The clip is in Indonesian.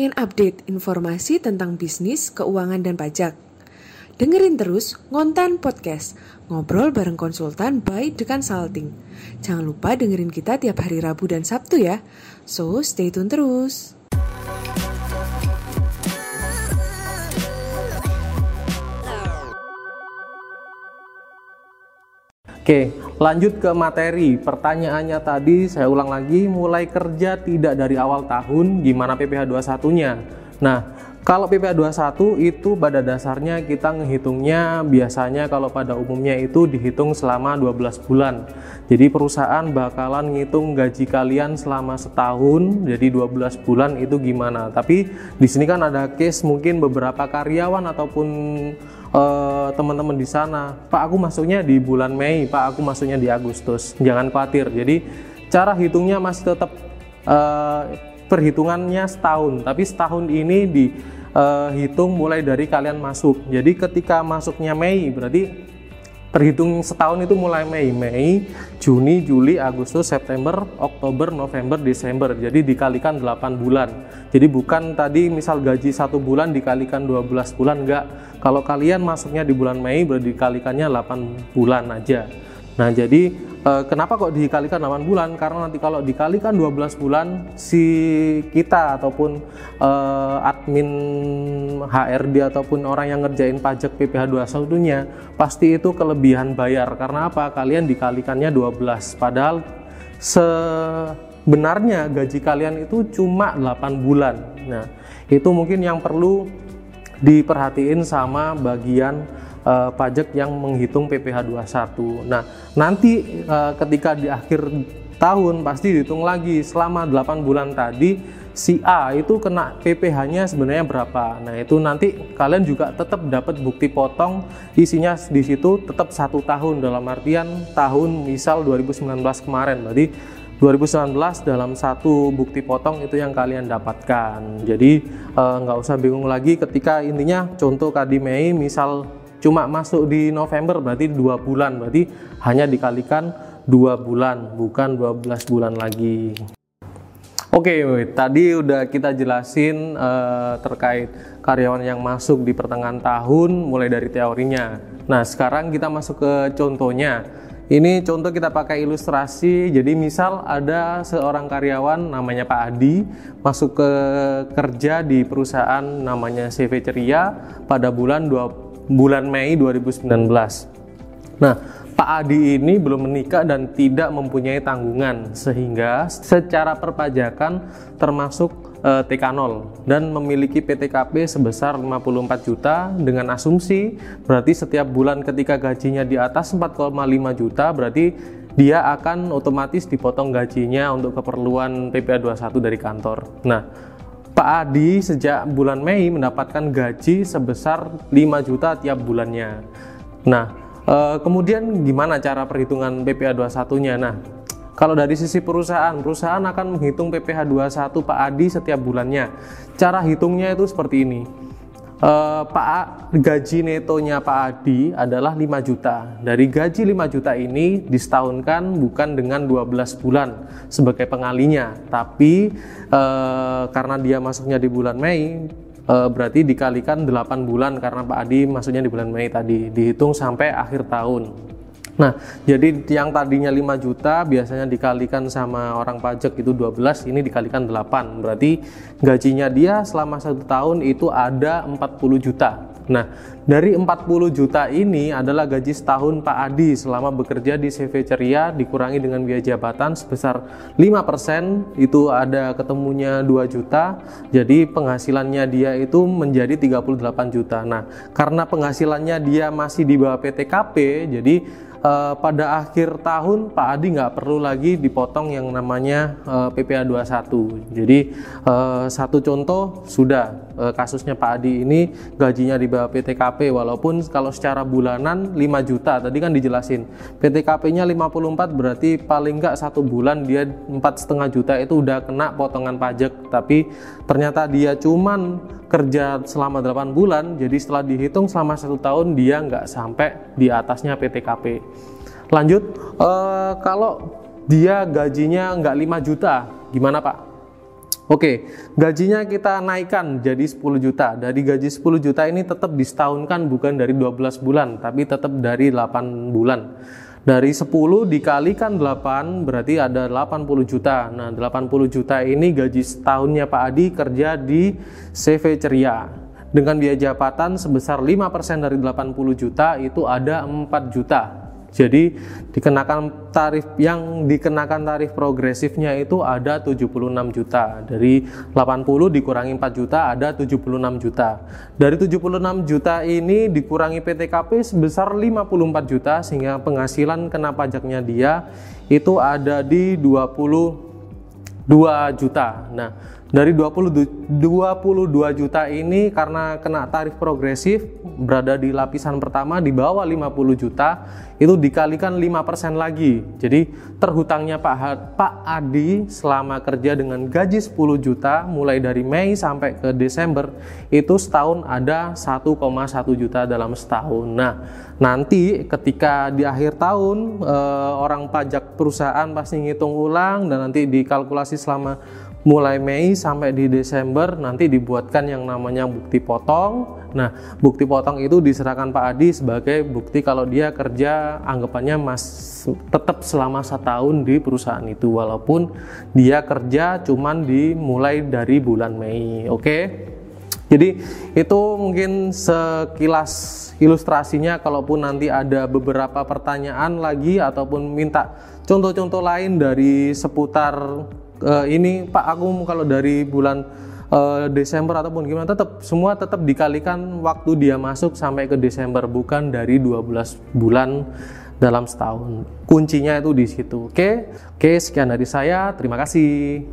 Pengen update informasi tentang bisnis, keuangan, dan pajak? Dengerin terus Ngontan Podcast, ngobrol bareng konsultan by The Consulting. Jangan lupa dengerin kita tiap hari Rabu dan Sabtu ya. So, stay tune terus. Oke, lanjut ke materi. Pertanyaannya tadi saya ulang lagi, mulai kerja tidak dari awal tahun, gimana PPh 21-nya? Nah, kalau PPh 21 itu pada dasarnya kita menghitungnya biasanya kalau pada umumnya itu dihitung selama 12 bulan. Jadi perusahaan bakalan ngitung gaji kalian selama setahun, jadi 12 bulan itu gimana. Tapi di sini kan ada case mungkin beberapa karyawan ataupun uh, teman-teman di sana, Pak aku masuknya di bulan Mei, Pak aku masuknya di Agustus. Jangan khawatir. Jadi cara hitungnya masih tetap uh, perhitungannya setahun, tapi setahun ini dihitung uh, mulai dari kalian masuk. Jadi ketika masuknya Mei berarti terhitung setahun itu mulai Mei, Mei, Juni, Juli, Agustus, September, Oktober, November, Desember. Jadi dikalikan 8 bulan. Jadi bukan tadi misal gaji satu bulan dikalikan 12 bulan, enggak. Kalau kalian masuknya di bulan Mei berarti dikalikannya 8 bulan aja. Nah, jadi eh, kenapa kok dikalikan 8 bulan? Karena nanti kalau dikalikan 12 bulan si kita ataupun eh, admin HRD ataupun orang yang ngerjain pajak PPh 21 nya pasti itu kelebihan bayar. Karena apa? Kalian dikalikannya 12. Padahal sebenarnya gaji kalian itu cuma 8 bulan. Nah, itu mungkin yang perlu diperhatiin sama bagian uh, pajak yang menghitung PPh 21. Nah, nanti uh, ketika di akhir tahun pasti dihitung lagi selama 8 bulan tadi si A itu kena PPh-nya sebenarnya berapa. Nah, itu nanti kalian juga tetap dapat bukti potong isinya di situ tetap satu tahun dalam artian tahun misal 2019 kemarin. Berarti 2019 dalam satu bukti potong itu yang kalian dapatkan. Jadi nggak usah bingung lagi ketika intinya contoh Kadi Mei misal cuma masuk di November berarti dua bulan berarti hanya dikalikan dua bulan bukan 12 bulan lagi Oke, tadi udah kita jelasin uh, terkait karyawan yang masuk di pertengahan tahun mulai dari teorinya. Nah, sekarang kita masuk ke contohnya. Ini contoh kita pakai ilustrasi. Jadi misal ada seorang karyawan namanya Pak Adi masuk ke kerja di perusahaan namanya CV Ceria pada bulan 20 bulan Mei 2019. Nah, Pak Adi ini belum menikah dan tidak mempunyai tanggungan sehingga secara perpajakan termasuk eh, TK0 dan memiliki PTKP sebesar 54 juta dengan asumsi berarti setiap bulan ketika gajinya di atas 4,5 juta berarti dia akan otomatis dipotong gajinya untuk keperluan PPA 21 dari kantor. Nah, Pak Adi sejak bulan Mei mendapatkan gaji sebesar 5 juta tiap bulannya. Nah, e, kemudian gimana cara perhitungan PPh 21-nya? Nah, kalau dari sisi perusahaan, perusahaan akan menghitung PPh 21 Pak Adi setiap bulannya. Cara hitungnya itu seperti ini uh, Pak gaji netonya Pak Adi adalah 5 juta. Dari gaji 5 juta ini disetahunkan bukan dengan 12 bulan sebagai pengalinya, tapi uh, karena dia masuknya di bulan Mei uh, berarti dikalikan 8 bulan karena Pak Adi masuknya di bulan Mei tadi, dihitung sampai akhir tahun. Nah, jadi yang tadinya 5 juta biasanya dikalikan sama orang pajak itu 12, ini dikalikan 8. Berarti gajinya dia selama satu tahun itu ada 40 juta. Nah, dari 40 juta ini adalah gaji setahun Pak Adi selama bekerja di CV Ceria dikurangi dengan biaya jabatan sebesar 5% itu ada ketemunya 2 juta. Jadi penghasilannya dia itu menjadi 38 juta. Nah, karena penghasilannya dia masih di bawah PTKP, jadi uh, pada akhir tahun Pak Adi nggak perlu lagi dipotong yang namanya uh, PPA 21. Jadi uh, satu contoh sudah uh, kasusnya Pak Adi ini gajinya di bawah PTKP walaupun kalau secara bulanan 5 juta tadi kan dijelasin. PTKP-nya 54 berarti paling nggak satu bulan dia empat setengah juta itu udah kena potongan pajak. Tapi ternyata dia cuman kerja selama 8 bulan jadi setelah dihitung selama satu tahun dia nggak sampai di atasnya PTKP lanjut uh, kalau dia gajinya nggak 5 juta gimana Pak Oke, gajinya kita naikkan jadi 10 juta. Dari gaji 10 juta ini tetap disetahunkan bukan dari 12 bulan, tapi tetap dari 8 bulan. Dari 10 dikalikan 8 berarti ada 80 juta. Nah, 80 juta ini gaji setahunnya Pak Adi kerja di CV Ceria. Dengan biaya jabatan sebesar 5% dari 80 juta itu ada 4 juta. Jadi dikenakan tarif yang dikenakan tarif progresifnya itu ada 76 juta. Dari 80 dikurangi 4 juta ada 76 juta. Dari 76 juta ini dikurangi PTKP sebesar 54 juta sehingga penghasilan kena pajaknya dia itu ada di 22 juta. Nah, dari 20, 22 juta ini karena kena tarif progresif berada di lapisan pertama di bawah 50 juta itu dikalikan 5% lagi. Jadi terhutangnya Pak Pak Adi selama kerja dengan gaji 10 juta mulai dari Mei sampai ke Desember itu setahun ada 1,1 juta dalam setahun. Nah, nanti ketika di akhir tahun eh, orang pajak perusahaan pasti ngitung ulang dan nanti dikalkulasi selama mulai Mei sampai di Desember nanti dibuatkan yang namanya bukti potong. Nah, bukti potong itu diserahkan Pak Adi sebagai bukti kalau dia kerja anggapannya mas tetap selama satu tahun di perusahaan itu walaupun dia kerja cuman dimulai dari bulan Mei. Oke. Jadi itu mungkin sekilas ilustrasinya kalaupun nanti ada beberapa pertanyaan lagi ataupun minta contoh-contoh lain dari seputar uh, ini Pak aku kalau dari bulan uh, Desember ataupun gimana tetap semua tetap dikalikan waktu dia masuk sampai ke Desember bukan dari 12 bulan dalam setahun. Kuncinya itu di situ. Oke. Oke, sekian dari saya. Terima kasih.